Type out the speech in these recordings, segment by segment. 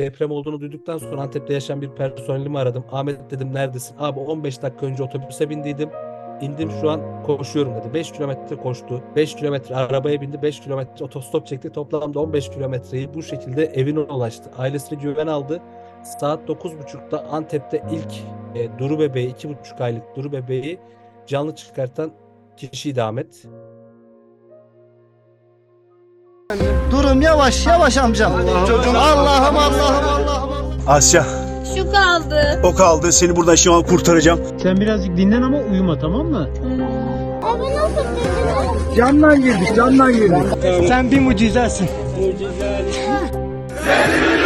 deprem olduğunu duyduktan sonra Antep'te yaşayan bir personelimi aradım. Ahmet dedim neredesin? Abi 15 dakika önce otobüse bindiydim. İndim şu an koşuyorum dedi. 5 kilometre koştu. 5 kilometre arabaya bindi. 5 kilometre otostop çekti. Toplamda 15 kilometreyi bu şekilde evine ulaştı. Ailesini güven aldı. Saat 9.30'da Antep'te ilk e, Duru bebeği, 2,5 aylık Duru bebeği canlı çıkartan kişiydi Ahmet. Durum yavaş yavaş amcam. Allah'ım Allah'ım Allah'ım Allah'ım. Asya Şu kaldı. o kaldı seni buradan şu an kurtaracağım. Sen birazcık dinlen ama uyuma tamam mı? Abi nasıl dedin? Camdan girdik, camdan girdik. Sen bir mucizesin.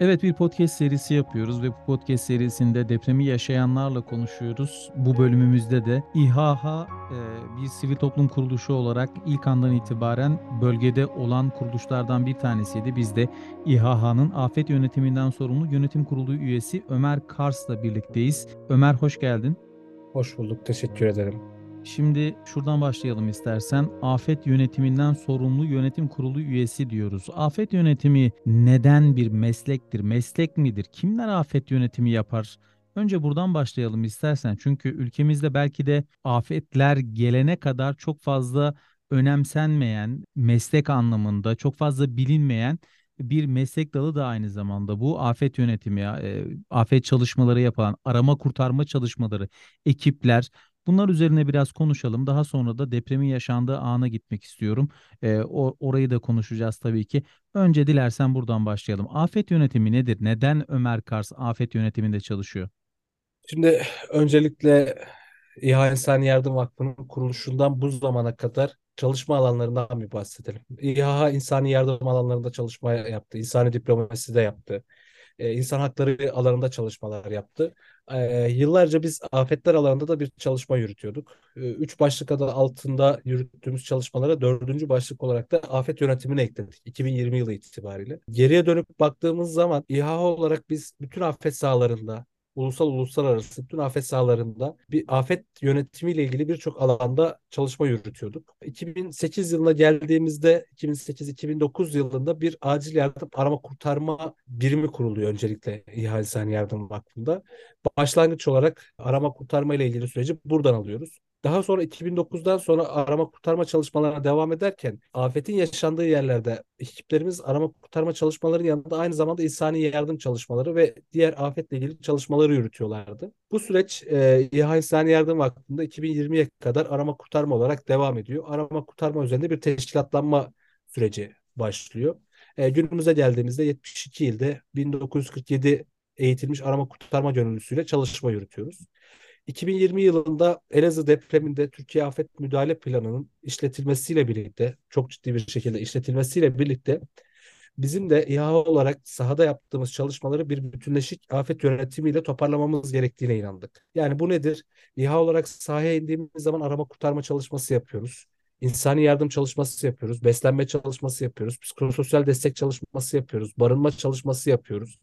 Evet bir podcast serisi yapıyoruz ve bu podcast serisinde depremi yaşayanlarla konuşuyoruz. Bu bölümümüzde de İHH e, bir sivil toplum kuruluşu olarak ilk andan itibaren bölgede olan kuruluşlardan bir tanesiydi. Biz de İHH'nın afet yönetiminden sorumlu yönetim kurulu üyesi Ömer Kars'la birlikteyiz. Ömer hoş geldin. Hoş bulduk. Teşekkür ederim. Şimdi şuradan başlayalım istersen. Afet yönetiminden sorumlu yönetim kurulu üyesi diyoruz. Afet yönetimi neden bir meslektir? Meslek midir? Kimler afet yönetimi yapar? Önce buradan başlayalım istersen. Çünkü ülkemizde belki de afetler gelene kadar çok fazla önemsenmeyen, meslek anlamında çok fazla bilinmeyen bir meslek dalı da aynı zamanda bu afet yönetimi, e, afet çalışmaları yapan, arama kurtarma çalışmaları, ekipler, Bunlar üzerine biraz konuşalım. Daha sonra da depremin yaşandığı ana gitmek istiyorum. Ee, o, orayı da konuşacağız tabii ki. Önce dilersen buradan başlayalım. Afet yönetimi nedir? Neden Ömer Kars afet yönetiminde çalışıyor? Şimdi öncelikle İHA İnsani Yardım Vakfı'nın kuruluşundan bu zamana kadar çalışma alanlarından bir bahsedelim. İHA insani yardım alanlarında çalışma yaptı. İnsani diplomasi de yaptı. Ee, insan hakları alanında çalışmalar yaptı. Ee, yıllarca biz afetler alanında da bir çalışma yürütüyorduk. Ee, üç başlık adı altında yürüttüğümüz çalışmalara dördüncü başlık olarak da afet yönetimini ekledik 2020 yılı itibariyle. Geriye dönüp baktığımız zaman İHA olarak biz bütün afet sahalarında ulusal uluslararası bütün afet sahalarında bir afet yönetimiyle ilgili birçok alanda çalışma yürütüyorduk. 2008 yılına geldiğimizde 2008-2009 yılında bir acil yardım arama kurtarma birimi kuruluyor öncelikle İHA Yardım Vakfı'nda. Başlangıç olarak arama kurtarma ile ilgili süreci buradan alıyoruz. Daha sonra 2009'dan sonra arama kurtarma çalışmalarına devam ederken afetin yaşandığı yerlerde ekiplerimiz arama kurtarma çalışmaları yanında aynı zamanda insani yardım çalışmaları ve diğer afetle ilgili çalışmaları yürütüyorlardı. Bu süreç e, İHA İnsani Yardım Vakfı'nda 2020'ye kadar arama kurtarma olarak devam ediyor. Arama kurtarma üzerinde bir teşkilatlanma süreci başlıyor. E, günümüze geldiğimizde 72 ilde 1947 eğitilmiş arama kurtarma gönüllüsüyle çalışma yürütüyoruz. 2020 yılında Elazığ depreminde Türkiye Afet Müdahale Planı'nın işletilmesiyle birlikte, çok ciddi bir şekilde işletilmesiyle birlikte bizim de İHA olarak sahada yaptığımız çalışmaları bir bütünleşik afet yönetimiyle toparlamamız gerektiğine inandık. Yani bu nedir? İHA olarak sahaya indiğimiz zaman arama kurtarma çalışması yapıyoruz. İnsani yardım çalışması yapıyoruz, beslenme çalışması yapıyoruz, psikososyal destek çalışması yapıyoruz, barınma çalışması yapıyoruz.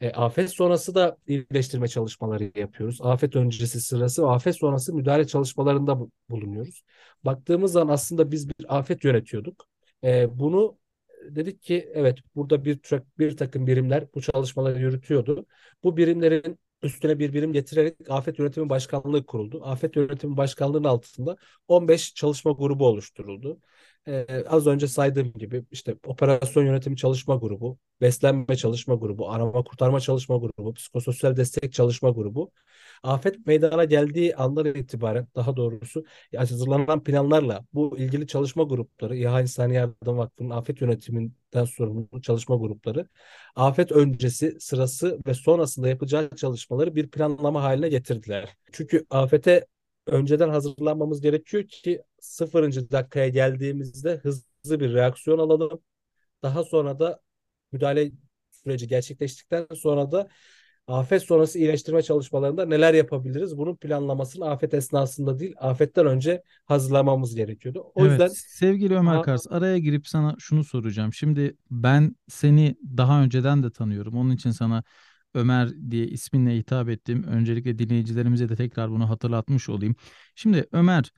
E, afet sonrası da iyileştirme çalışmaları yapıyoruz. Afet öncesi sırası ve afet sonrası müdahale çalışmalarında bulunuyoruz. Baktığımız zaman aslında biz bir afet yönetiyorduk. E, bunu dedik ki evet burada bir bir takım birimler bu çalışmaları yürütüyordu. Bu birimlerin üstüne bir birim getirerek Afet Yönetimi Başkanlığı kuruldu. Afet Yönetimi Başkanlığı'nın altında 15 çalışma grubu oluşturuldu. Ee, az önce saydığım gibi işte operasyon yönetimi çalışma grubu, beslenme çalışma grubu, arama kurtarma çalışma grubu, psikososyal destek çalışma grubu. Afet meydana geldiği andan itibaren daha doğrusu hazırlanan planlarla bu ilgili çalışma grupları, İHA İnsani Yardım Vakfı'nın afet yönetiminden sorumlu çalışma grupları, afet öncesi, sırası ve sonrasında yapacağı çalışmaları bir planlama haline getirdiler. Çünkü afete önceden hazırlanmamız gerekiyor ki sıfırıncı dakikaya geldiğimizde hızlı bir reaksiyon alalım. Daha sonra da müdahale süreci gerçekleştikten sonra da afet sonrası iyileştirme çalışmalarında neler yapabiliriz? Bunun planlamasını afet esnasında değil, afetten önce hazırlamamız gerekiyordu. O Evet, yüzden sevgili Ömer Kars, araya girip sana şunu soracağım. Şimdi ben seni daha önceden de tanıyorum. Onun için sana Ömer diye isminle hitap ettim. Öncelikle dinleyicilerimize de tekrar bunu hatırlatmış olayım. Şimdi Ömer,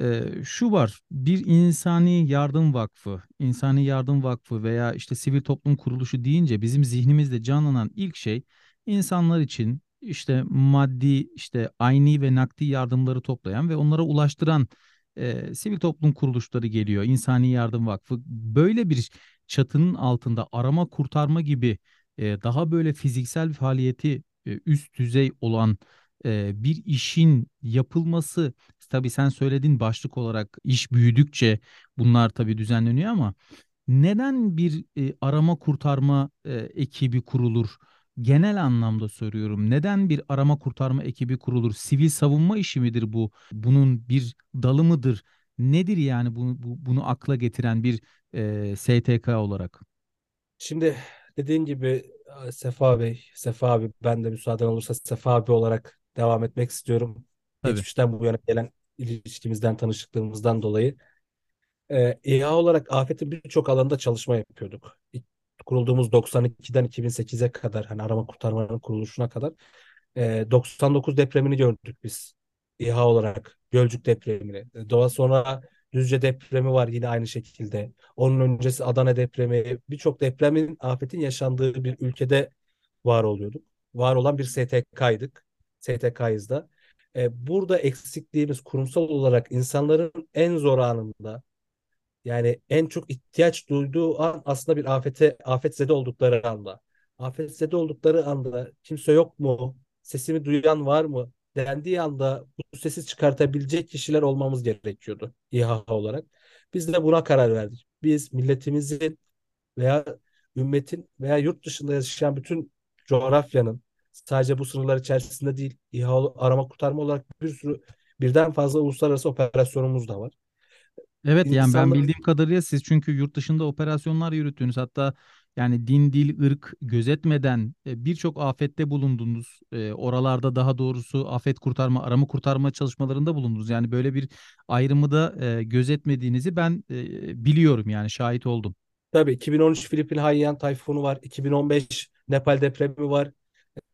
Ee, şu var, bir insani yardım vakfı, insani yardım vakfı veya işte sivil toplum kuruluşu deyince bizim zihnimizde canlanan ilk şey insanlar için işte maddi, işte ayni ve nakdi yardımları toplayan ve onlara ulaştıran e, sivil toplum kuruluşları geliyor. İnsani Yardım Vakfı böyle bir çatının altında arama kurtarma gibi e, daha böyle fiziksel faaliyeti e, üst düzey olan e, bir işin yapılması tabii sen söyledin başlık olarak iş büyüdükçe bunlar tabii düzenleniyor ama neden bir e, arama kurtarma e, ekibi kurulur? Genel anlamda soruyorum. Neden bir arama kurtarma ekibi kurulur? Sivil savunma işi midir bu? Bunun bir dalı mıdır? Nedir yani bunu, bu- bunu akla getiren bir e, STK olarak? Şimdi dediğin gibi e, Sefa Bey, Sefa abi ben de müsaaden olursa Sefa abi olarak devam etmek istiyorum. Tabii. Geçmişten bu yana gelen ilişkimizden, tanışıklığımızdan dolayı. Ee, İHA olarak afetin birçok alanda çalışma yapıyorduk. Kurulduğumuz 92'den 2008'e kadar hani arama kurtarmanın kuruluşuna kadar e, 99 depremini gördük biz İHA olarak. Gölcük depremini. E, Daha sonra Düzce depremi var yine aynı şekilde. Onun öncesi Adana depremi. Birçok depremin, afetin yaşandığı bir ülkede var oluyorduk. Var olan bir STK'ydık. STK'yız da. E, burada eksikliğimiz kurumsal olarak insanların en zor anında yani en çok ihtiyaç duyduğu an aslında bir afete, afetzede oldukları anda. Afetzede oldukları anda kimse yok mu? Sesimi duyan var mı? Dendiği anda bu sesi çıkartabilecek kişiler olmamız gerekiyordu İHA olarak. Biz de buna karar verdik. Biz milletimizin veya ümmetin veya yurt dışında yaşayan bütün coğrafyanın sadece bu sınırlar içerisinde değil İHA arama kurtarma olarak bir sürü birden fazla uluslararası operasyonumuz da var. Evet yani ben bildiğim kadarıyla siz çünkü yurt dışında operasyonlar yürüttünüz. Hatta yani din, dil, ırk gözetmeden e, birçok afette bulundunuz. E, oralarda daha doğrusu afet kurtarma, arama kurtarma çalışmalarında bulundunuz. Yani böyle bir ayrımı da e, gözetmediğinizi ben biliyorum yani şahit oldum. Tabii 2013 Filipin Haiyan tayfunu var. 2015 Nepal depremi var.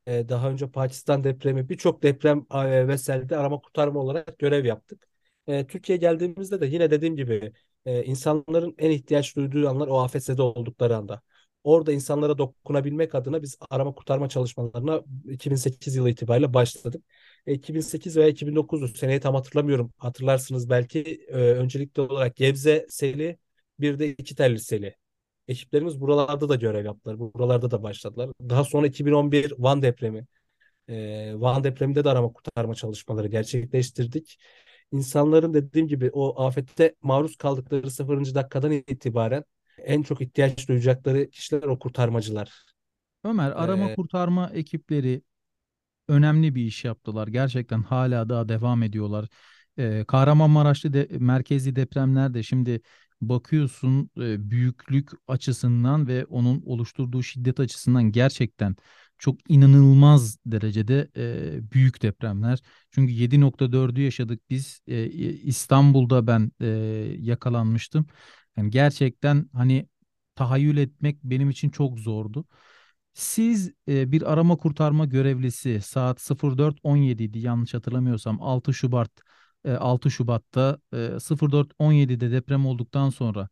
Daha önce Pakistan depremi birçok deprem e, ve selde arama kurtarma olarak görev yaptık. Türkiye'ye geldiğimizde de yine dediğim gibi insanların en ihtiyaç duyduğu anlar o afetzede oldukları anda. Orada insanlara dokunabilmek adına biz arama kurtarma çalışmalarına 2008 yılı itibariyle başladık. E, 2008 veya 2009 seneyi tam hatırlamıyorum. Hatırlarsınız belki e, öncelikli olarak Gebze seli bir de iki telli seli. Ekiplerimiz buralarda da görev yaptılar. Buralarda da başladılar. Daha sonra 2011 Van depremi. Ee, Van depreminde de arama kurtarma çalışmaları gerçekleştirdik. İnsanların dediğim gibi o afette maruz kaldıkları sıfırıncı dakikadan itibaren en çok ihtiyaç duyacakları kişiler o kurtarmacılar. Ömer, arama Ee, kurtarma ekipleri önemli bir iş yaptılar. Gerçekten hala daha devam ediyorlar. Ee, Kahramanmaraş'ta de, merkezi depremlerde şimdi bakıyorsun e, büyüklük açısından ve onun oluşturduğu şiddet açısından gerçekten çok inanılmaz derecede e, büyük depremler. Çünkü 7.4'ü yaşadık biz. E, İstanbul'da ben e, yakalanmıştım. Yani gerçekten hani tahayyül etmek benim için çok zordu. Siz e, bir arama kurtarma görevlisi saat 04.17 idi yanlış hatırlamıyorsam 6 Şubat e, 6 Şubat'ta e, 04.17'de deprem olduktan sonra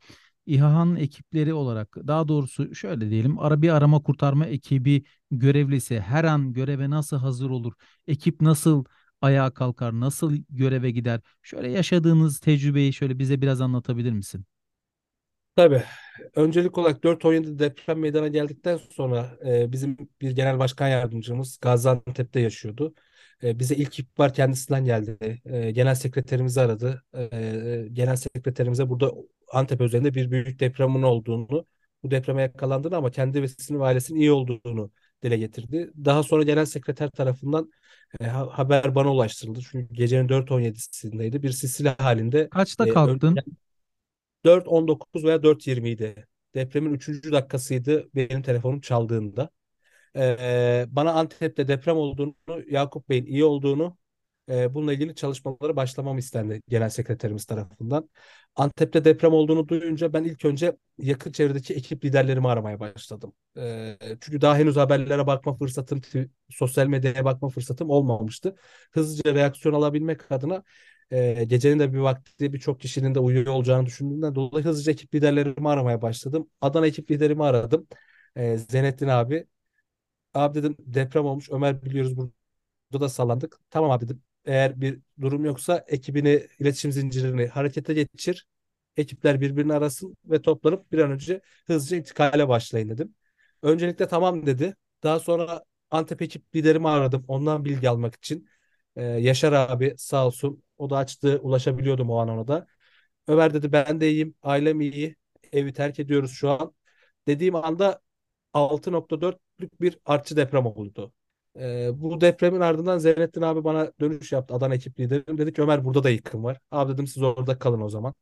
İHA'nın ekipleri olarak daha doğrusu şöyle diyelim ara bir arama kurtarma ekibi görevlisi her an göreve nasıl hazır olur? Ekip nasıl ayağa kalkar? Nasıl göreve gider? Şöyle yaşadığınız tecrübeyi şöyle bize biraz anlatabilir misin? Tabii. Öncelik olarak 4-17 deprem meydana geldikten sonra e, bizim bir genel başkan yardımcımız Gaziantep'te yaşıyordu. E, bize ilk ihbar kendisinden geldi. E, genel sekreterimizi aradı. E, genel sekreterimize burada Antep özelinde bir büyük depremin olduğunu, bu depreme yakalandığını ama kendi ve sizin ve ailesinin iyi olduğunu dile getirdi. Daha sonra genel sekreter tarafından e, ha- haber bana ulaştırıldı. Çünkü gecenin 4.17'sindeydi. Bir sisili halinde Kaçta e, ön- kalktın? 4.19 veya 4.20 idi. Depremin 3. dakikasıydı benim telefonum çaldığında. Ee, bana Antep'te deprem olduğunu, Yakup Bey'in iyi olduğunu, e, bununla ilgili çalışmalara başlamam istendi genel sekreterimiz tarafından. Antep'te deprem olduğunu duyunca ben ilk önce yakın çevredeki ekip liderlerimi aramaya başladım. Ee, çünkü daha henüz haberlere bakma fırsatım, sosyal medyaya bakma fırsatım olmamıştı. Hızlıca reaksiyon alabilmek adına E, gecenin de bir vakti birçok kişinin de uyuyor olacağını düşündüğümden dolayı hızlıca ekip liderlerimi aramaya başladım. Adana ekip liderimi aradım. E, Zenettin abi. Abi dedim deprem olmuş. Ömer biliyoruz burada da sallandık. Tamam abi dedim. Eğer bir durum yoksa ekibini, iletişim zincirini harekete geçir. Ekipler birbirini arasın ve toplanıp bir an önce hızlıca intikale başlayın dedim. Öncelikle tamam dedi. Daha sonra Antep ekip liderimi aradım. Ondan bilgi almak için. Ee, Yaşar abi sağ olsun. O da açtı. Ulaşabiliyordum o an ona da. Ömer dedi ben de iyiyim. Ailem iyi. Evi terk ediyoruz şu an. Dediğim anda 6.4'lük bir artçı deprem oldu. Ee, bu depremin ardından Zeynettin abi bana dönüş yaptı. Adana ekip liderim. Dedi ki Ömer burada da yıkım var. Abi dedim siz orada kalın o zaman.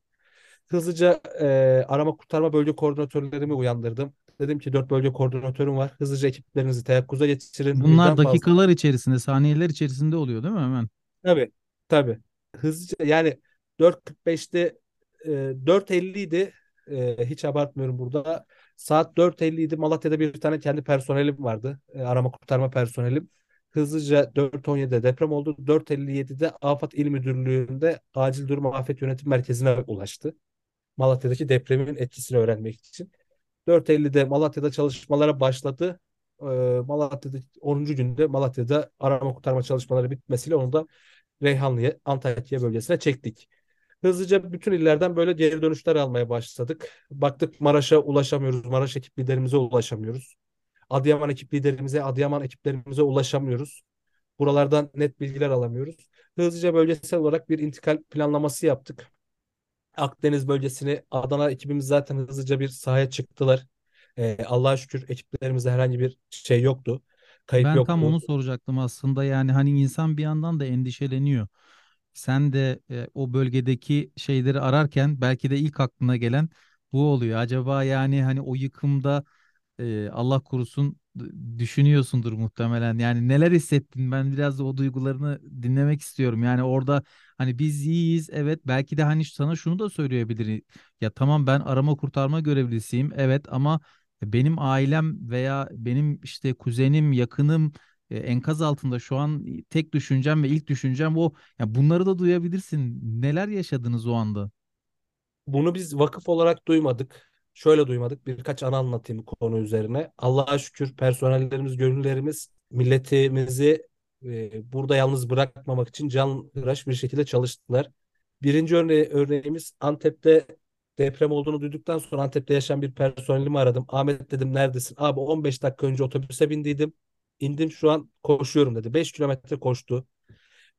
Hızlıca e, arama kurtarma bölge koordinatörlerimi uyandırdım. Dedim ki dört bölge koordinatörüm var. Hızlıca ekiplerinizi teyakkuza geçirin. Bunlar Birden fazla. dakikalar içerisinde, saniyeler içerisinde oluyor değil mi hemen? Tabii. Tabii. Hızlıca yani 4.45'te e, 4.50 idi. E, hiç abartmıyorum burada. Saat 4.50 idi. Malatya'da bir tane kendi personelim vardı. E, arama kurtarma personelim. Hızlıca 4.17'de deprem oldu. 4.57'de Afat İl Müdürlüğü'nde Acil Durum Afet Yönetim Merkezi'ne ulaştı. Malatya'daki depremin etkisini öğrenmek için. 4.50'de Malatya'da çalışmalara başladı. Ee, Malatya'da 10. günde Malatya'da arama kurtarma çalışmaları bitmesiyle onu da Reyhanlı'ya, Antakya bölgesine çektik. Hızlıca bütün illerden böyle geri dönüşler almaya başladık. Baktık Maraş'a ulaşamıyoruz. Maraş ekip liderimize ulaşamıyoruz. Adıyaman ekip liderimize, Adıyaman ekiplerimize ulaşamıyoruz. Buralardan net bilgiler alamıyoruz. Hızlıca bölgesel olarak bir intikal planlaması yaptık. Akdeniz bölgesini Adana ekibimiz zaten hızlıca bir sahaya çıktılar. Ee, Allah'a şükür ekiplerimizde herhangi bir şey yoktu. Kayıp Ben tam yoktu. onu soracaktım aslında. Yani hani insan bir yandan da endişeleniyor. Sen de e, o bölgedeki şeyleri ararken belki de ilk aklına gelen bu oluyor. Acaba yani hani o yıkımda e, Allah korusun düşünüyorsundur muhtemelen. Yani neler hissettin? Ben biraz da o duygularını dinlemek istiyorum. Yani orada hani biz iyiyiz evet belki de hani sana şunu da söyleyebilir. Ya tamam ben arama kurtarma görevlisiyim evet ama benim ailem veya benim işte kuzenim, yakınım e, enkaz altında şu an tek düşüncem ve ilk düşüncem o. Ya bunları da duyabilirsin. Neler yaşadınız o anda? Bunu biz vakıf olarak duymadık. Şöyle duymadık. Birkaç anı anlatayım konu üzerine. Allah'a şükür personellerimiz, gönüllerimiz milletimizi e, burada yalnız bırakmamak için canhıraş bir şekilde çalıştılar. Birinci örne örneğimiz Antep'te deprem olduğunu duyduktan sonra Antep'te yaşayan bir personelimi aradım. Ahmet dedim neredesin? Abi 15 dakika önce otobüse bindiydim. İndim şu an koşuyorum dedi. 5 kilometre koştu.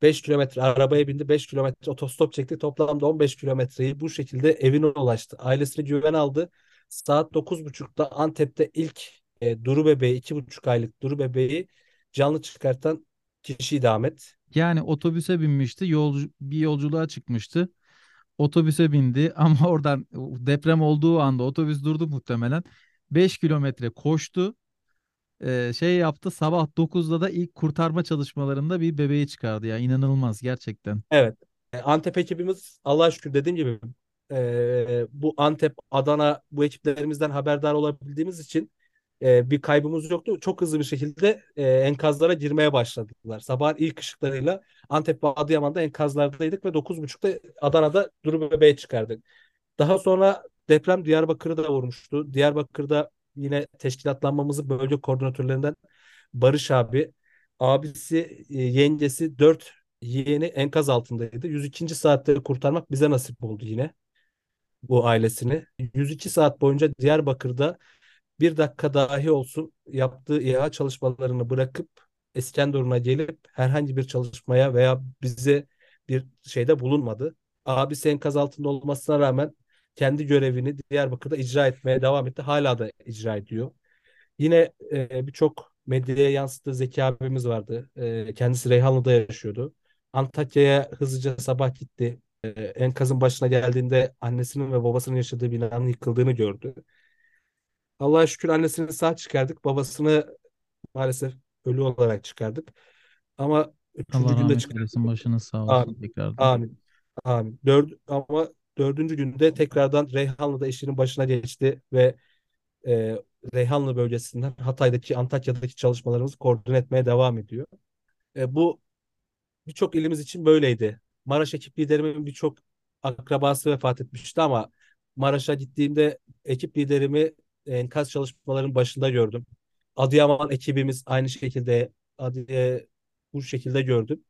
5 kilometre arabaya bindi. 5 kilometre otostop çekti. Toplamda 15 kilometreyi bu şekilde evine ulaştı. Ailesini güven aldı. Saat 9.30'da Antep'te ilk e, Duru bebeği, 2,5 aylık Duru bebeği canlı çıkartan kişiydi Ahmet. Yani otobüse binmişti, yolcu, bir yolculuğa çıkmıştı. Otobüse bindi ama oradan deprem olduğu anda otobüs durdu muhtemelen. 5 kilometre koştu. Şey yaptı. Sabah 9'da da ilk kurtarma çalışmalarında bir bebeği çıkardı ya. İnanılmaz gerçekten. Evet. E, Antep ekibimiz Allah'a şükür dediğim gibi e, bu Antep, Adana bu ekiplerimizden haberdar olabildiğimiz için e, bir kaybımız yoktu. Çok hızlı bir şekilde e, enkazlara girmeye başladılar. Sabahın ilk ışıklarıyla Antep ve Adıyaman'da enkazlardaydık ve 9.30'da Adana'da Duru bebeği çıkardık. Daha sonra deprem Diyarbakır'ı da vurmuştu. Diyarbakır'da yine teşkilatlanmamızı bölge koordinatörlerinden Barış abi, abisi, e, yengesi, dört yeğeni enkaz altındaydı. 102. saatte kurtarmak bize nasip oldu yine bu ailesini. 102 saat boyunca Diyarbakır'da bir dakika dahi olsun yaptığı İHA çalışmalarını bırakıp İskenderun'a gelip herhangi bir çalışmaya veya bize bir şeyde bulunmadı. Abisi enkaz altında olmasına rağmen kendi görevini Diyarbakır'da icra etmeye devam etti. Hala da icra ediyor. Yine e, birçok medyaya yansıttığı Zeki abimiz vardı. E, kendisi Reyhanlı'da yaşıyordu. Antakya'ya hızlıca sabah gitti. E, enkazın başına geldiğinde annesinin ve babasının yaşadığı binanın yıkıldığını gördü. Allah'a şükür annesini sağ çıkardık. Babasını maalesef ölü olarak çıkardık. Ama üçüncü Allah günde çıkardık. Başınız sağ olsun Amin. tekrardan. Amin. Amin. Dört, ama dördüncü günde tekrardan Reyhanlı'da işinin başına geçti ve e, Reyhanlı bölgesinden Hatay'daki, Antakya'daki çalışmalarımızı koordine etmeye devam ediyor. E, bu birçok ilimiz için böyleydi. Maraş ekip liderimin birçok akrabası vefat etmişti ama Maraş'a gittiğimde ekip liderimi enkaz çalışmalarının başında gördüm. Adıyaman ekibimiz aynı şekilde adı, e, bu şekilde gördüm.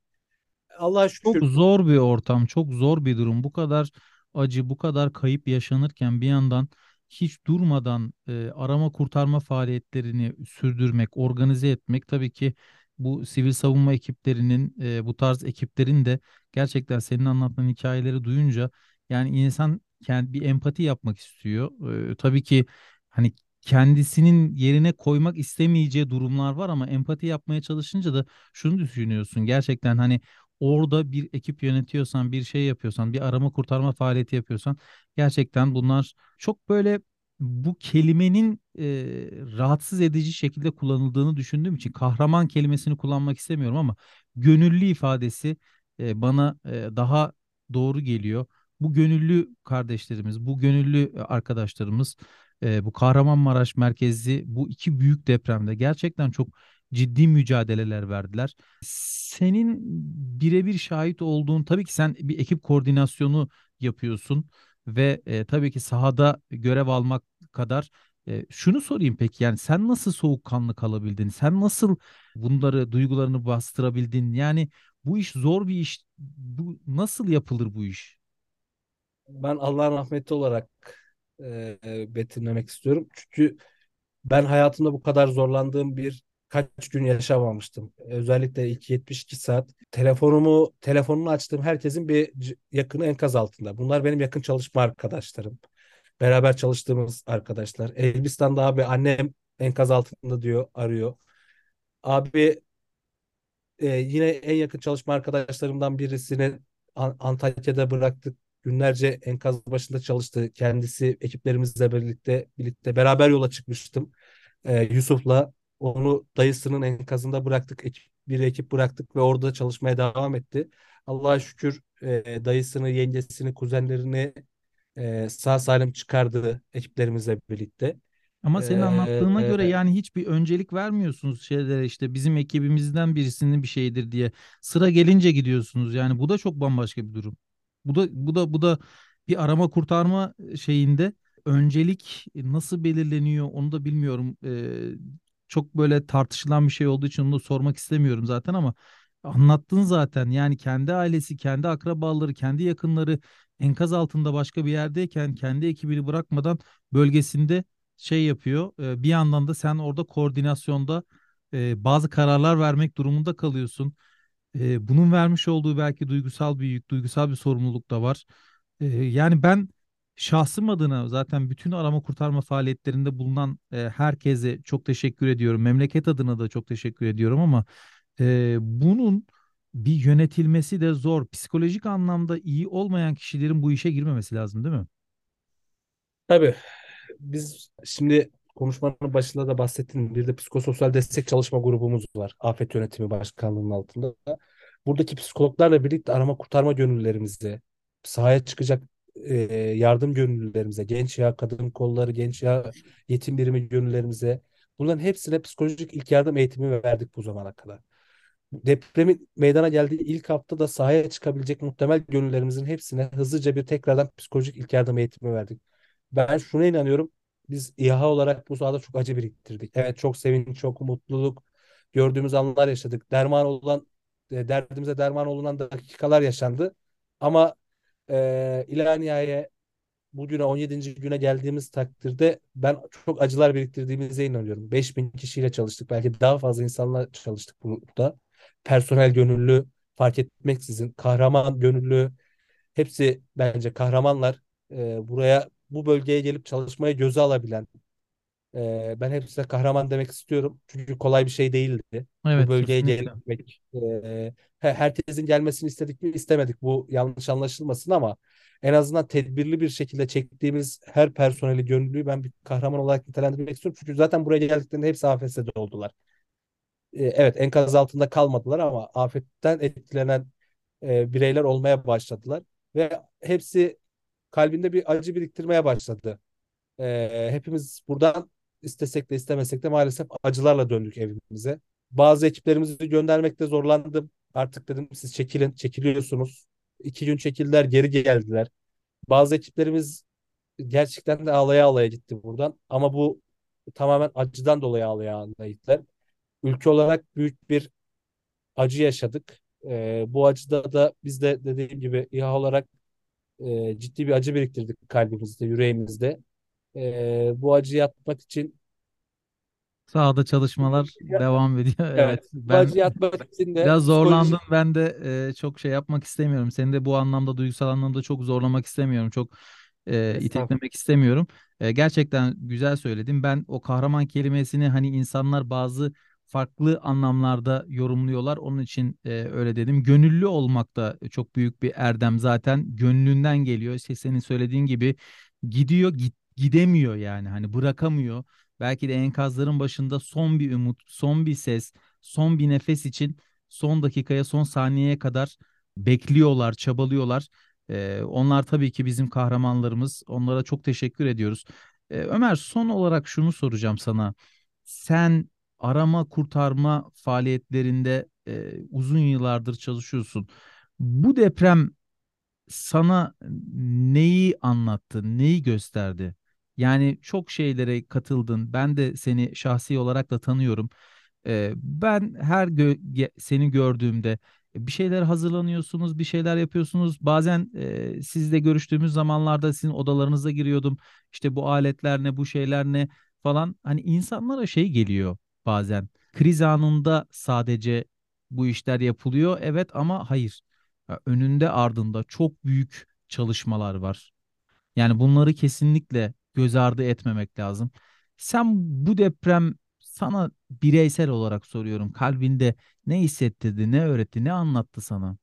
Allah'a Çok şükür zor bir ortam, çok zor bir durum. Bu kadar acı, bu kadar kayıp yaşanırken bir yandan hiç durmadan e, arama kurtarma faaliyetlerini sürdürmek, organize etmek tabii ki bu sivil savunma ekiplerinin, e, bu tarz ekiplerin de gerçekten senin anlattığın hikayeleri duyunca yani insan kendi bir empati yapmak istiyor. E, tabii ki hani kendisinin yerine koymak istemeyeceği durumlar var ama empati yapmaya çalışınca da şunu düşünüyorsun. Gerçekten hani orada bir ekip yönetiyorsan, bir şey yapıyorsan, bir arama kurtarma faaliyeti yapıyorsan gerçekten bunlar çok böyle bu kelimenin e, rahatsız edici şekilde kullanıldığını düşündüğüm için kahraman kelimesini kullanmak istemiyorum ama gönüllü ifadesi e, bana e, daha doğru geliyor. Bu gönüllü kardeşlerimiz, bu gönüllü arkadaşlarımız e, bu Kahramanmaraş merkezli bu iki büyük depremde gerçekten çok ciddi mücadeleler verdiler. Senin birebir şahit olduğun tabii ki sen bir ekip koordinasyonu yapıyorsun ve e, tabii ki sahada görev almak kadar e, şunu sorayım peki yani sen nasıl soğukkanlı kalabildin? Sen nasıl bunları duygularını bastırabildin? Yani bu iş zor bir iş. Bu nasıl yapılır bu iş? ben Allah'ın rahmeti olarak e, e, betimlemek istiyorum. Çünkü ben hayatımda bu kadar zorlandığım bir kaç gün yaşamamıştım. Özellikle ilk 72 saat telefonumu telefonunu açtığım herkesin bir yakını enkaz altında. Bunlar benim yakın çalışma arkadaşlarım. Beraber çalıştığımız arkadaşlar. Elbistan'da abi annem enkaz altında diyor, arıyor. Abi e, yine en yakın çalışma arkadaşlarımdan birisini An- Antakya'da bıraktık. Günlerce enkaz başında çalıştı. Kendisi ekiplerimizle birlikte birlikte beraber yola çıkmıştım. E, Yusuf'la onu dayısının enkazında bıraktık. Ekip, bir ekip bıraktık ve orada çalışmaya devam etti. Allah'a şükür e, dayısını, yengesini, kuzenlerini e, sağ salim çıkardı ekiplerimizle birlikte. Ama senin anlattığına göre e, yani hiçbir öncelik vermiyorsunuz şeylere işte bizim ekibimizden birisinin bir şeydir diye. Sıra gelince gidiyorsunuz. Yani bu da çok bambaşka bir durum. Bu da bu da bu da bir arama kurtarma şeyinde öncelik nasıl belirleniyor onu da bilmiyorum. Ee, çok böyle tartışılan bir şey olduğu için onu sormak istemiyorum zaten ama anlattın zaten. Yani kendi ailesi, kendi akrabaları, kendi yakınları enkaz altında başka bir yerdeyken kendi ekibini bırakmadan bölgesinde şey yapıyor. E, bir yandan da sen orada koordinasyonda e, bazı kararlar vermek durumunda kalıyorsun. E, bunun vermiş olduğu belki duygusal bir yük, duygusal bir sorumluluk da var. E, yani ben şahsım adına zaten bütün arama kurtarma faaliyetlerinde bulunan e, herkese çok teşekkür ediyorum. Memleket adına da çok teşekkür ediyorum ama e, bunun bir yönetilmesi de zor. Psikolojik anlamda iyi olmayan kişilerin bu işe girmemesi lazım, değil mi? tabii biz şimdi konuşmanın başında da bahsettiğim bir de psikososyal destek çalışma grubumuz var. Afet Yönetimi Başkanlığı'nın altında. Buradaki psikologlarla birlikte arama kurtarma gönüllülerimize, sahaya çıkacak e, yardım gönüllülerimize, genç ya kadın kolları, genç ya yetim birimi gönüllülerimize bunların hepsine psikolojik ilk yardım eğitimi verdik bu zamana kadar. Depremin meydana geldiği ilk hafta sahaya çıkabilecek muhtemel gönüllerimizin hepsine hızlıca bir tekrardan psikolojik ilk yardım eğitimi verdik. Ben şuna inanıyorum. Biz İHA olarak bu sahada çok acı biriktirdik. Evet çok sevinç, çok mutluluk gördüğümüz anlar yaşadık. Derman olan e, derdimize derman olunan dakikalar yaşandı. Ama e, ila nihaya bugüne 17. güne geldiğimiz takdirde ben çok acılar biriktirdiğimize inanıyorum. 5000 kişiyle çalıştık. Belki daha fazla insanla çalıştık burada. Personel gönüllü fark etmeksizin kahraman gönüllü hepsi bence kahramanlar. E, buraya bu bölgeye gelip çalışmaya göze alabilen e, ben hepsine kahraman demek istiyorum. Çünkü kolay bir şey değildi. Bu Evet, bölgeye kesinlikle. gelmek e, he- herkesin gelmesini istedik mi istemedik. Bu yanlış anlaşılmasın ama en azından tedbirli bir şekilde çektiğimiz her personeli gönüllüyü ben bir kahraman olarak nitelendirmek istiyorum. Çünkü zaten buraya geldiklerinde hepsi AFS'de oldular. E, evet enkaz altında kalmadılar ama afetten etkilenen e, bireyler olmaya başladılar. Ve hepsi kalbinde bir acı biriktirmeye başladı. Ee, hepimiz buradan istesek de istemesek de maalesef acılarla döndük evimize. Bazı ekiplerimizi göndermekte zorlandım. Artık dedim siz çekilin, çekiliyorsunuz. iki gün çekildiler, geri geldiler. Bazı ekiplerimiz gerçekten de ağlaya ağlaya gitti buradan. Ama bu tamamen acıdan dolayı ağlaya ağlaya gittiler. Ülke olarak büyük bir acı yaşadık. Ee, bu acıda da biz de dediğim gibi İHA olarak e, ciddi bir acı biriktirdik kalbimizde, yüreğimizde. Ee, bu acıyı atmak için Sahada çalışmalar devam ediyor. Evet. evet, Ben acıyı atmak için de Biraz zorlandım psikolojik ben de e, çok şey yapmak istemiyorum. Seni de bu anlamda duygusal anlamda çok zorlamak istemiyorum. Çok e, iteklemek istemiyorum. E, gerçekten güzel söyledin. Ben o kahraman kelimesini hani insanlar bazı farklı anlamlarda yorumluyorlar. Onun için e, öyle dedim. Gönüllü olmak da çok büyük bir erdem zaten. Gönlünden geliyor. İşte senin söylediğin gibi gidiyor git, gidemiyor yani hani bırakamıyor. Belki de enkazların başında son bir umut, son bir ses, son bir nefes için son dakikaya, son saniyeye kadar bekliyorlar, çabalıyorlar. Ee, onlar tabii ki bizim kahramanlarımız. Onlara çok teşekkür ediyoruz. Ee, Ömer, son olarak şunu soracağım sana. Sen arama kurtarma faaliyetlerinde e, uzun yıllardır çalışıyorsun. Bu deprem sana neyi anlattı, neyi gösterdi? Yani çok şeylere katıldın. Ben de seni şahsi olarak da tanıyorum. Ee, ben her gö- seni gördüğümde bir şeyler hazırlanıyorsunuz, bir şeyler yapıyorsunuz. Bazen e, sizle görüştüğümüz zamanlarda sizin odalarınıza giriyordum. İşte bu aletler ne, bu şeyler ne falan. Hani insanlara şey geliyor bazen. Kriz anında sadece bu işler yapılıyor. Evet ama hayır. Ya Önünde ardında çok büyük çalışmalar var. Yani bunları kesinlikle göz ardı etmemek lazım. Sen bu deprem sana bireysel olarak soruyorum. Kalbinde ne hissettirdi, ne öğretti, ne anlattı sana?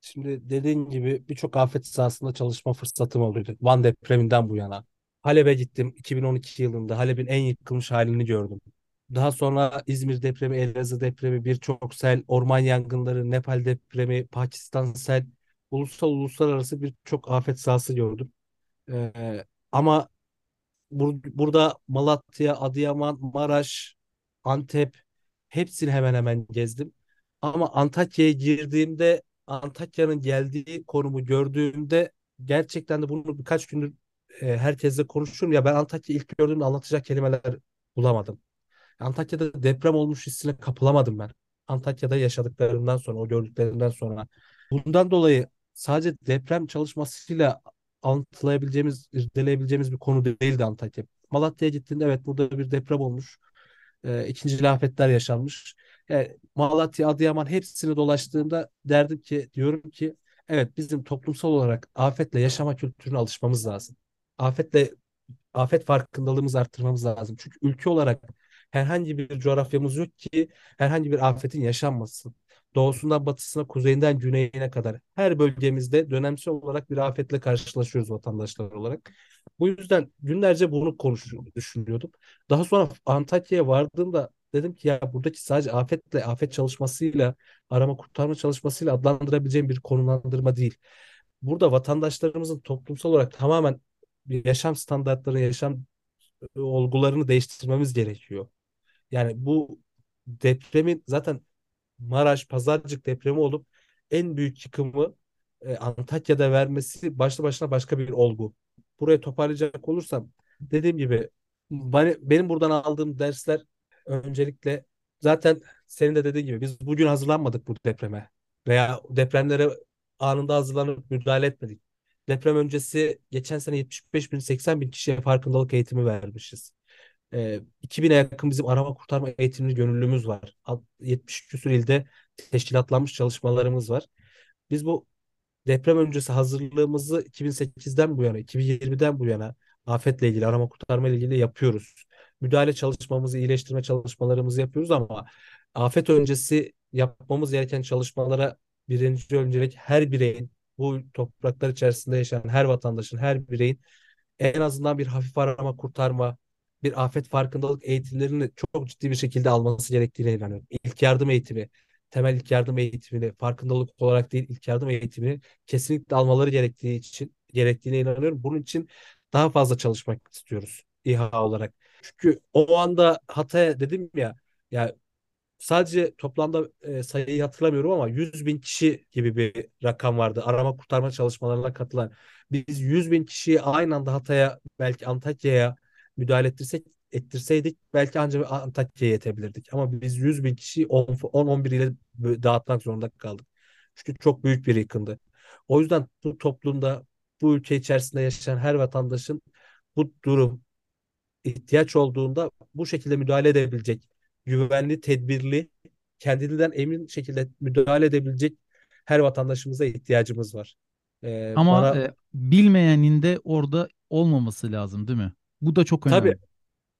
Şimdi dediğin gibi birçok afet sahasında çalışma fırsatım oldu. Van depreminden bu yana. Halep'e gittim 2012 yılında. Halep'in en yıkılmış halini gördüm. Daha sonra İzmir depremi, Elazığ depremi, birçok sel, orman yangınları, Nepal depremi, Pakistan sel, ulusal uluslararası birçok afet sahası gördüm. Ee, ama bur- burada Malatya, Adıyaman, Maraş, Antep hepsini hemen hemen gezdim. Ama Antakya'ya girdiğimde Antakya'nın geldiği konumu gördüğümde gerçekten de bunu birkaç gündür e, herkesle konuşuyorum. Ya ben Antakya'yı ilk gördüğümde anlatacak kelimeler bulamadım. Antakya'da deprem olmuş hissine kapılamadım ben. Antakya'da yaşadıklarımdan sonra, o gördüklerimden sonra. Bundan dolayı sadece deprem çalışmasıyla anlatılabileceğimiz, irdeleyebileceğimiz bir konu değildi Antakya. Malatya'ya gittiğinde evet burada bir deprem olmuş. E, ikinci afetler yaşanmış. Yani Malatya, Adıyaman hepsini dolaştığımda derdim ki, diyorum ki evet bizim toplumsal olarak afetle yaşama kültürüne alışmamız lazım. Afetle afet farkındalığımızı arttırmamız lazım. Çünkü ülke olarak herhangi bir coğrafyamız yok ki herhangi bir afetin yaşanmasın. Doğusundan batısına, kuzeyinden güneyine kadar her bölgemizde dönemsel olarak bir afetle karşılaşıyoruz vatandaşlar olarak. Bu yüzden günlerce bunu konuşuyordum, düşünüyordum. Daha sonra Antakya'ya vardığımda dedim ki ya buradaki sadece afetle, afet çalışmasıyla, arama kurtarma çalışmasıyla adlandırabileceğim bir konumlandırma değil. Burada vatandaşlarımızın toplumsal olarak tamamen yaşam standartları, yaşam e, olgularını değiştirmemiz gerekiyor. Yani bu depremin zaten Maraş, Pazarcık depremi olup en büyük yıkımı e, Antakya'da vermesi başlı başına başka bir olgu. Buraya toparlayacak olursam dediğim gibi benim buradan aldığım dersler öncelikle zaten senin de dediğin gibi biz bugün hazırlanmadık bu depreme veya depremlere anında hazırlanıp müdahale etmedik. Deprem öncesi geçen sene 75 bin 80 bin kişiye farkındalık eğitimi vermişiz. E, 2000'e yakın bizim arama kurtarma eğitimli gönüllümüz var. Alt- 70 küsur ilde teşkilatlanmış çalışmalarımız var. Biz bu deprem öncesi hazırlığımızı 2008'den bu yana, 2020'den bu yana afetle ilgili, arama kurtarma ile ilgili yapıyoruz. Müdahale çalışmamızı, iyileştirme çalışmalarımızı yapıyoruz ama afet öncesi yapmamız gereken çalışmalara birinci öncelik her bireyin, bu topraklar içerisinde yaşayan her vatandaşın, her bireyin en azından bir hafif arama kurtarma, bir afet farkındalık eğitimlerini çok ciddi bir şekilde alması gerektiğine inanıyorum. İlk yardım eğitimi, temel ilk yardım eğitimini farkındalık olarak değil ilk yardım eğitimini kesinlikle almaları gerektiği için gerektiğine inanıyorum. Bunun için daha fazla çalışmak istiyoruz İHA olarak. Çünkü o anda Hatay'a dedim ya ya sadece toplamda e, sayıyı hatırlamıyorum ama 100 bin kişi gibi bir rakam vardı. Arama kurtarma çalışmalarına katılan. Biz 100 bin kişiyi aynı anda Hatay'a belki Antakya'ya müdahale ettirsek ettirseydik belki ancak Antakya'ya yetebilirdik. Ama biz 100 bin kişiyi 10-11 ile dağıtmak zorunda kaldık. Çünkü çok büyük bir yıkındı. O yüzden bu toplumda, bu ülke içerisinde yaşayan her vatandaşın bu durum ihtiyaç olduğunda bu şekilde müdahale edebilecek, güvenli, tedbirli, kendinden emin şekilde müdahale edebilecek her vatandaşımıza ihtiyacımız var. Ee, Ama bana e, bilmeyenin de orada olmaması lazım değil mi? Bu da çok tabii önemli.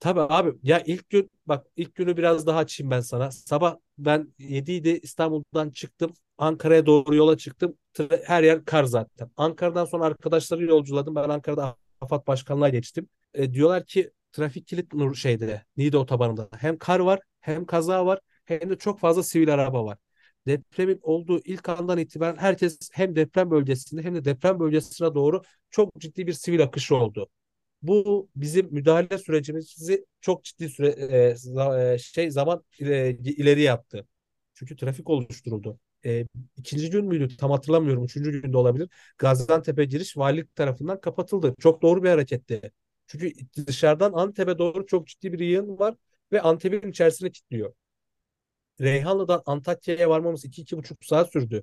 Tabii abi ya ilk gün bak ilk günü biraz daha açayım ben sana. Sabah ben 7'ydi İstanbul'dan çıktım. Ankara'ya doğru yola çıktım. Her yer kar zaten. Ankara'dan sonra arkadaşları yolculadım. Ben Ankara'da AFAD Başkanlığa geçtim. E, diyorlar ki trafik kilit nur şeyde Niğde otobanında. Hem kar var hem kaza var hem de çok fazla sivil araba var. Depremin olduğu ilk andan itibaren herkes hem deprem bölgesinde hem de deprem bölgesine doğru çok ciddi bir sivil akışı oldu. Bu bizim müdahale sürecimizi çok ciddi süre e, e, şey zaman ile- ileri yaptı. Çünkü trafik oluşturuldu. E, ikinci gün müydü? Tam hatırlamıyorum. Üçüncü günde olabilir. Gaziantep'e giriş valilik tarafından kapatıldı. Çok doğru bir hareketti. Çünkü dışarıdan Antep'e doğru çok ciddi bir yığın var ve Antep'in içerisine kilitliyor. Reyhanlı'dan Antakya'ya varmamız iki iki buçuk saat sürdü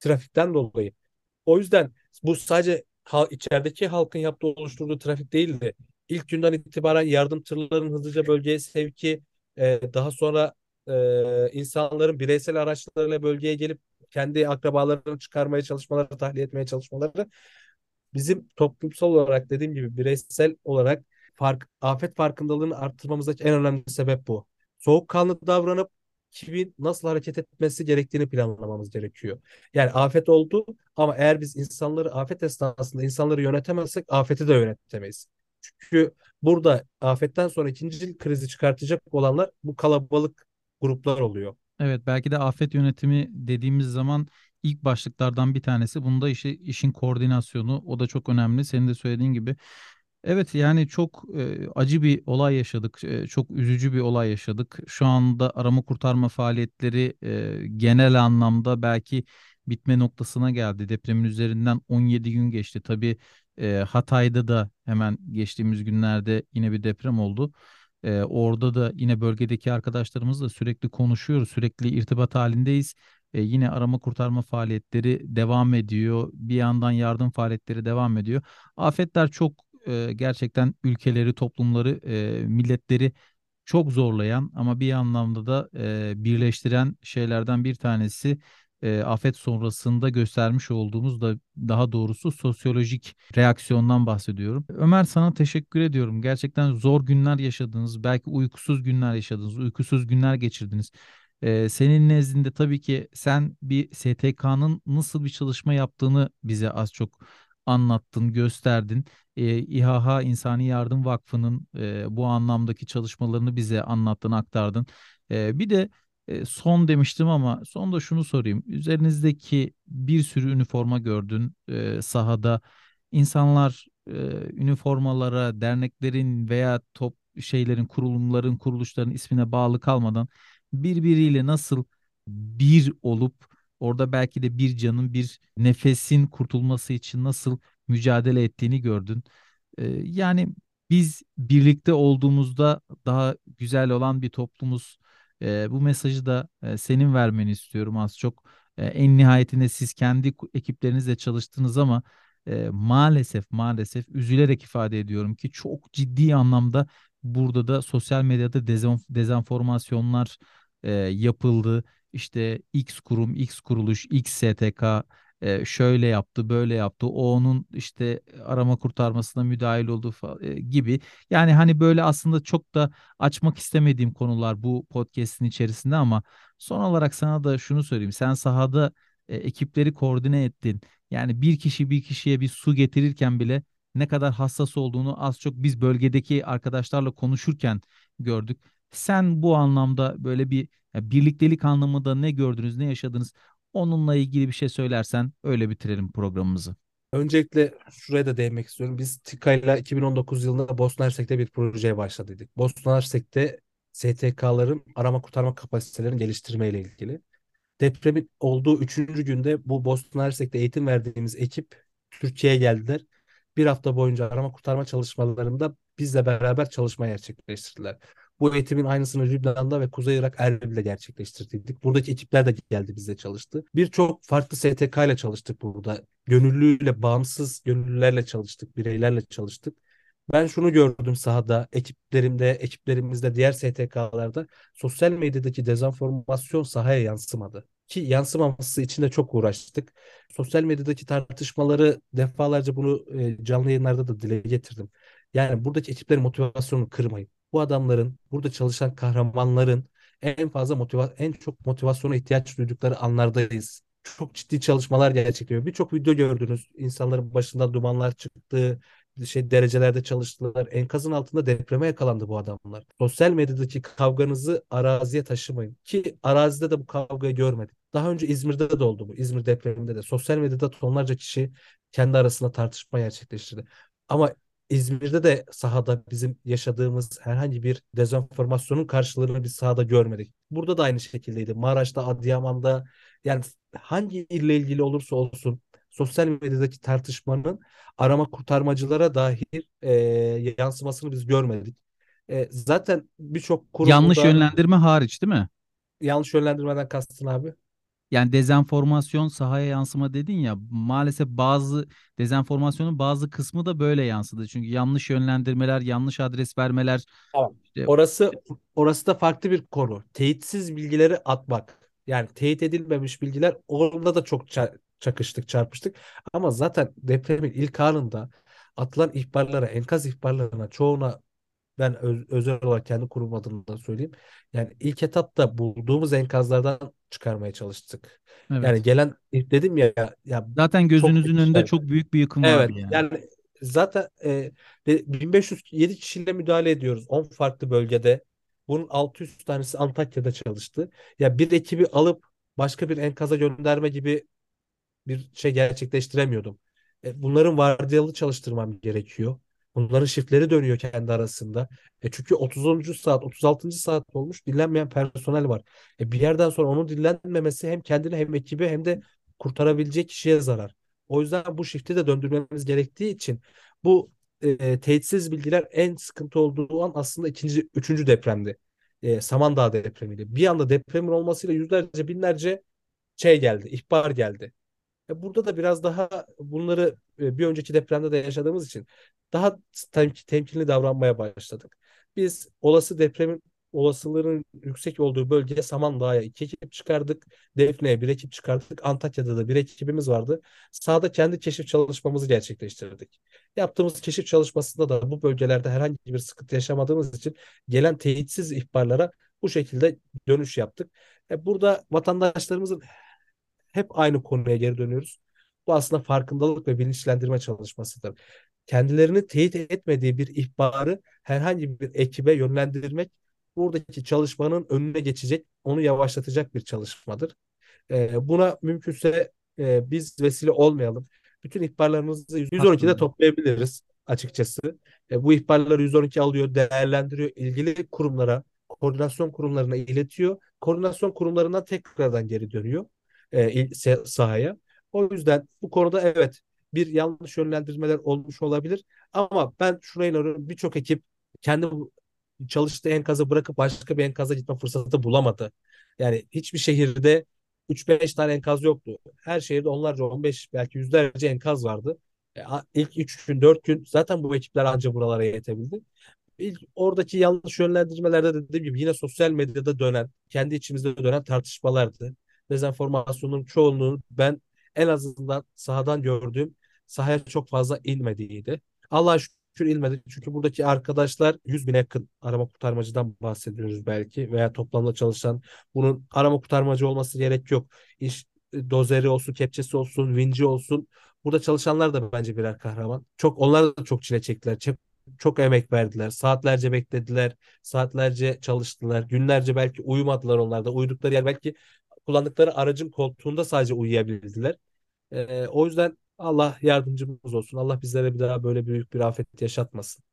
trafikten dolayı. O yüzden bu sadece hal, içerideki halkın yaptığı oluşturduğu trafik değildi. İlk günden itibaren yardım tırlarının hızlıca bölgeye sevki, e, daha sonra e, insanların bireysel araçlarıyla bölgeye gelip kendi akrabalarını çıkarmaya çalışmaları, tahliye etmeye çalışmaları bizim toplumsal olarak dediğim gibi bireysel olarak fark, afet farkındalığını arttırmamızdaki en önemli sebep bu. Soğukkanlı davranıp kimin nasıl hareket etmesi gerektiğini planlamamız gerekiyor. Yani afet oldu ama eğer biz insanları afet esnasında insanları yönetemezsek afeti de yönetemeyiz. Çünkü burada afetten sonra ikinci krizi çıkartacak olanlar bu kalabalık gruplar oluyor. Evet belki de afet yönetimi dediğimiz zaman ilk başlıklardan bir tanesi. Bunda işi, işin koordinasyonu o da çok önemli. Senin de söylediğin gibi. Evet yani çok e, acı bir olay yaşadık. E, çok üzücü bir olay yaşadık. Şu anda arama kurtarma faaliyetleri e, genel anlamda belki bitme noktasına geldi. Depremin üzerinden 17 gün geçti. Tabii e, Hatay'da da hemen geçtiğimiz günlerde yine bir deprem oldu. E, orada da yine bölgedeki arkadaşlarımızla sürekli konuşuyoruz. Sürekli irtibat halindeyiz. E, yine arama kurtarma faaliyetleri devam ediyor. Bir yandan yardım faaliyetleri devam ediyor. Afetler çok e, gerçekten ülkeleri, toplumları, e, milletleri çok zorlayan ama bir anlamda da e, birleştiren şeylerden bir tanesi e, afet sonrasında göstermiş olduğumuz da daha doğrusu sosyolojik reaksiyondan bahsediyorum. Ömer sana teşekkür ediyorum. Gerçekten zor günler yaşadınız. Belki uykusuz günler yaşadınız. Uykusuz günler geçirdiniz. E, senin nezdinde tabii ki sen bir STK'nın nasıl bir çalışma yaptığını bize az çok anlattın, gösterdin. E, İHH İnsani Yardım Vakfı'nın e, bu anlamdaki çalışmalarını bize anlattın, aktardın. E, bir de e, son demiştim ama son da şunu sorayım. Üzerinizdeki bir sürü üniforma gördün e, sahada. İnsanlar e, üniformalara, derneklerin veya top şeylerin, kurulumların, kuruluşların ismine bağlı kalmadan birbiriyle nasıl bir olup orada belki de bir canın, bir nefesin kurtulması için nasıl mücadele ettiğini gördün. E, yani biz birlikte olduğumuzda daha güzel olan bir toplumuz. E, bu mesajı da e, senin vermeni istiyorum az çok. E, en nihayetinde siz kendi ekiplerinizle çalıştınız ama e, maalesef maalesef üzülerek ifade ediyorum ki çok ciddi anlamda burada da sosyal medyada dezenformasyonlar e, yapıldı. İşte X kurum, X kuruluş, X STK e, şöyle yaptı, böyle yaptı. O onun işte arama kurtarmasına müdahil oldu fa- e, gibi. Yani hani böyle aslında çok da açmak istemediğim konular bu podcast'in içerisinde ama son olarak sana da şunu söyleyeyim. Sen sahada e, ekipleri koordine ettin. Yani bir kişi bir kişiye bir su getirirken bile ne kadar hassas olduğunu az çok biz bölgedeki arkadaşlarla konuşurken gördük. Sen bu anlamda böyle bir birliktelik anlamında ne gördünüz, ne yaşadınız? Onunla ilgili bir şey söylersen öyle bitirelim programımızı. Öncelikle şuraya da değinmek istiyorum. Biz TİKA ile 2019 yılında Bosna Hersek'te bir projeye başladıydık. Bosna Hersek'te STK'ların arama kurtarma kapasitelerini geliştirmeyle ilgili. Depremin olduğu üçüncü günde bu Boston Hersek'te eğitim verdiğimiz ekip Türkiye'ye geldiler. Bir hafta boyunca arama kurtarma çalışmalarında bizle beraber çalışma gerçekleştirdiler. Bu eğitimin aynısını Lübnan'da ve Kuzey Irak Erbil'de gerçekleştirdik. Buradaki ekipler de geldi bizle çalıştı. Birçok farklı STK ile çalıştık burada. Gönüllüyle, bağımsız gönüllülerle çalıştık, bireylerle çalıştık. Ben şunu gördüm sahada, ekiplerimde, ekiplerimizde, diğer STK'larda sosyal medyadaki dezenformasyon sahaya yansımadı. Ki yansımaması için de çok uğraştık. Sosyal medyadaki tartışmaları defalarca bunu e, canlı yayınlarda da dile getirdim. Yani buradaki ekiplerin motivasyonunu kırmayın. Bu adamların, burada çalışan kahramanların en fazla motiva en çok motivasyona ihtiyaç duydukları anlardayız. Çok ciddi çalışmalar gerçekleşiyor. Birçok video gördünüz. İnsanların başında dumanlar çıktı, şey derecelerde çalıştılar. Enkazın altında depreme yakalandı bu adamlar. Sosyal medyadaki kavganızı araziye taşımayın. Ki arazide de bu kavgayı görmedik. Daha önce İzmir'de de oldu bu. İzmir depreminde de. Sosyal medyada tonlarca kişi kendi arasında tartışma gerçekleştirdi. Ama İzmir'de de sahada bizim yaşadığımız herhangi bir dezenformasyonun karşılığını biz sahada görmedik. Burada da aynı şekildeydi. Maraş'ta, Adıyaman'da yani hangi ille ilgili olursa olsun sosyal medyadaki tartışmanın arama kurtarmacılara dahi e, yansımasını biz görmedik. E, zaten birçok kurum Yanlış yönlendirme hariç değil mi? yanlış yönlendirmeden kastın abi. Yani dezenformasyon sahaya yansıma dedin ya maalesef bazı dezenformasyonun bazı kısmı da böyle yansıdı. Çünkü yanlış yönlendirmeler, yanlış adres vermeler Tamam. işte Orası orası da farklı bir konu. Teyitsiz bilgileri atmak. Yani teyit edilmemiş bilgiler orada da çok ça- çakıştık, çarpıştık. Ama zaten depremin ilk anında atılan ihbarlara, enkaz ihbarlarına çoğuna ben öz- özel olarak kendi kurum adına söyleyeyim. Yani ilk etapta bulduğumuz enkazlardan çıkarmaya çalıştık. Yani evet. gelen dedim ya ya Zaten gözünüzün önünde çok büyük bir yıkım Evet vardı yani. yani zaten e, ve 1507 kişiyle müdahale ediyoruz 10 farklı bölgede. Bunun 600 tanesi Antakya'da çalıştı. Ya bir ekibi alıp başka bir enkaza gönderme gibi bir şey gerçekleştiremiyordum. E, bunların vardiyalı çalıştırmam gerekiyor. Bunların shiftleri dönüyor kendi arasında. E, çünkü 30. saat, 36. saat olmuş dinlenmeyen personel var. E, bir yerden sonra onun dinlenmemesi hem kendine hem ekibe hem de kurtarabilecek kişiye zarar. O yüzden bu shifti de döndürmemiz gerektiği için bu e, teyitsiz bilgiler en sıkıntı olduğu an aslında ikinci, üçüncü depremdi. E, Samandağ depremiydi. Bir anda depremin olmasıyla yüzlerce binlerce şey geldi, ihbar geldi. Burada da biraz daha bunları e, bir önceki depremde de yaşadığımız için daha tem- temkinli davranmaya başladık. Biz olası depremin olasılığının yüksek olduğu bölgeye Samandağ'a iki ekip çıkardık. Defne'ye bir ekip çıkardık. Antakya'da da bir ekibimiz vardı. Sahada kendi keşif çalışmamızı gerçekleştirdik. Yaptığımız keşif çalışmasında da bu bölgelerde herhangi bir sıkıntı yaşamadığımız için gelen teyitsiz ihbarlara bu şekilde dönüş yaptık. E, Burada vatandaşlarımızın hep aynı konuya geri dönüyoruz. Bu aslında farkındalık ve bilinçlendirme çalışmasıdır. Kendilerini teyit etmediği bir ihbarı herhangi bir ekibe yönlendirmek buradaki çalışmanın önüne geçecek, onu yavaşlatacak bir çalışmadır. Ee, buna mümkünse e, biz vesile olmayalım. Bütün ihbarlarımızı 112'de Katılıyorum. toplayabiliriz açıkçası. E, bu ihbarları 112 alıyor, değerlendiriyor, ilgili kurumlara, koordinasyon kurumlarına iletiyor. Koordinasyon kurumlarından tekrardan geri dönüyor e, sahaya. O yüzden bu konuda evet bir yanlış yönlendirmeler olmuş olabilir. Ama ben şuna inanıyorum birçok ekip kendi çalıştığı enkazı bırakıp başka bir enkaza gitme fırsatı bulamadı. Yani hiçbir şehirde 3-5 tane enkaz yoktu. Her şehirde onlarca 15 belki yüzlerce enkaz vardı. E, ilk 3 gün 4 gün zaten bu ekipler anca buralara yetebildi. İlk oradaki yanlış yönlendirmelerde de dediğim gibi yine sosyal medyada dönen, kendi içimizde dönen tartışmalardı dezenformasyonun çoğunluğu ben en azından sahadan gördüğüm sahaya çok fazla inmediğiydi. Allah'a şükür ilmedi. Çünkü buradaki arkadaşlar 100 bine yakın arama kurtarmacıdan bahsediyoruz belki veya toplamda çalışan bunun arama kurtarmacı olması gerek yok. İş e, dozeri olsun, kepçesi olsun, vinci olsun. Burada çalışanlar da bence birer kahraman. Çok onlar da çok çile çektiler. Çok, çok emek verdiler. Saatlerce beklediler. Saatlerce çalıştılar. Günlerce belki uyumadılar onlar da. Uyudukları yer belki kullandıkları aracın koltuğunda sadece uyuyabildiler. Ee, o yüzden Allah yardımcımız olsun. Allah bizlere bir daha böyle büyük bir afet yaşatmasın.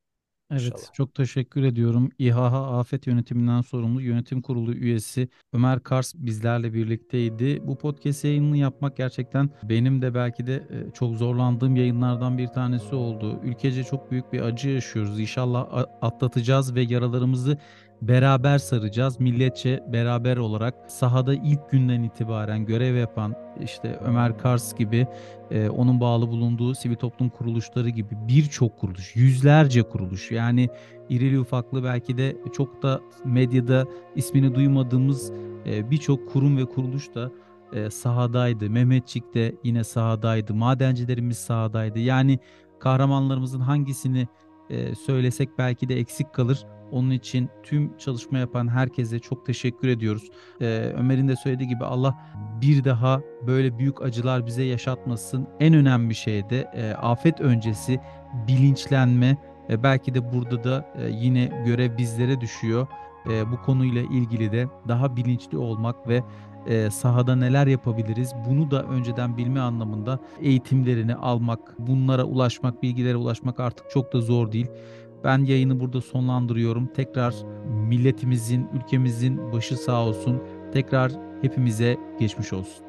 Evet, İnşallah. çok teşekkür ediyorum. İHA Afet Yönetiminden sorumlu yönetim kurulu üyesi Ömer Kars bizlerle birlikteydi. Bu podcast yayınını yapmak gerçekten benim de belki de e, çok zorlandığım yayınlardan bir tanesi oldu. Ülkece çok büyük bir acı yaşıyoruz. İnşallah atlatacağız ve yaralarımızı beraber saracağız. Milletçe beraber olarak sahada ilk günden itibaren görev yapan işte Ömer Kars gibi e, onun bağlı bulunduğu sivil toplum kuruluşları gibi birçok kuruluş, yüzlerce kuruluş yani irili ufaklı belki de çok da medyada ismini duymadığımız e, birçok kurum ve kuruluş da e, sahadaydı. Mehmetçik de yine sahadaydı. Madencilerimiz sahadaydı. Yani kahramanlarımızın hangisini e, söylesek belki de eksik kalır. Onun için tüm çalışma yapan herkese çok teşekkür ediyoruz. E, Ömer'in de söylediği gibi Allah bir daha böyle büyük acılar bize yaşatmasın. En önemli şey de e, afet öncesi bilinçlenme. E, belki de burada da e, yine görev bizlere düşüyor. E, bu konuyla ilgili de daha bilinçli olmak ve e, sahada neler yapabiliriz bunu da önceden bilme anlamında eğitimlerini almak, bunlara ulaşmak, bilgilere ulaşmak artık çok da zor değil. Ben yayını burada sonlandırıyorum. Tekrar milletimizin, ülkemizin başı sağ olsun. Tekrar hepimize geçmiş olsun.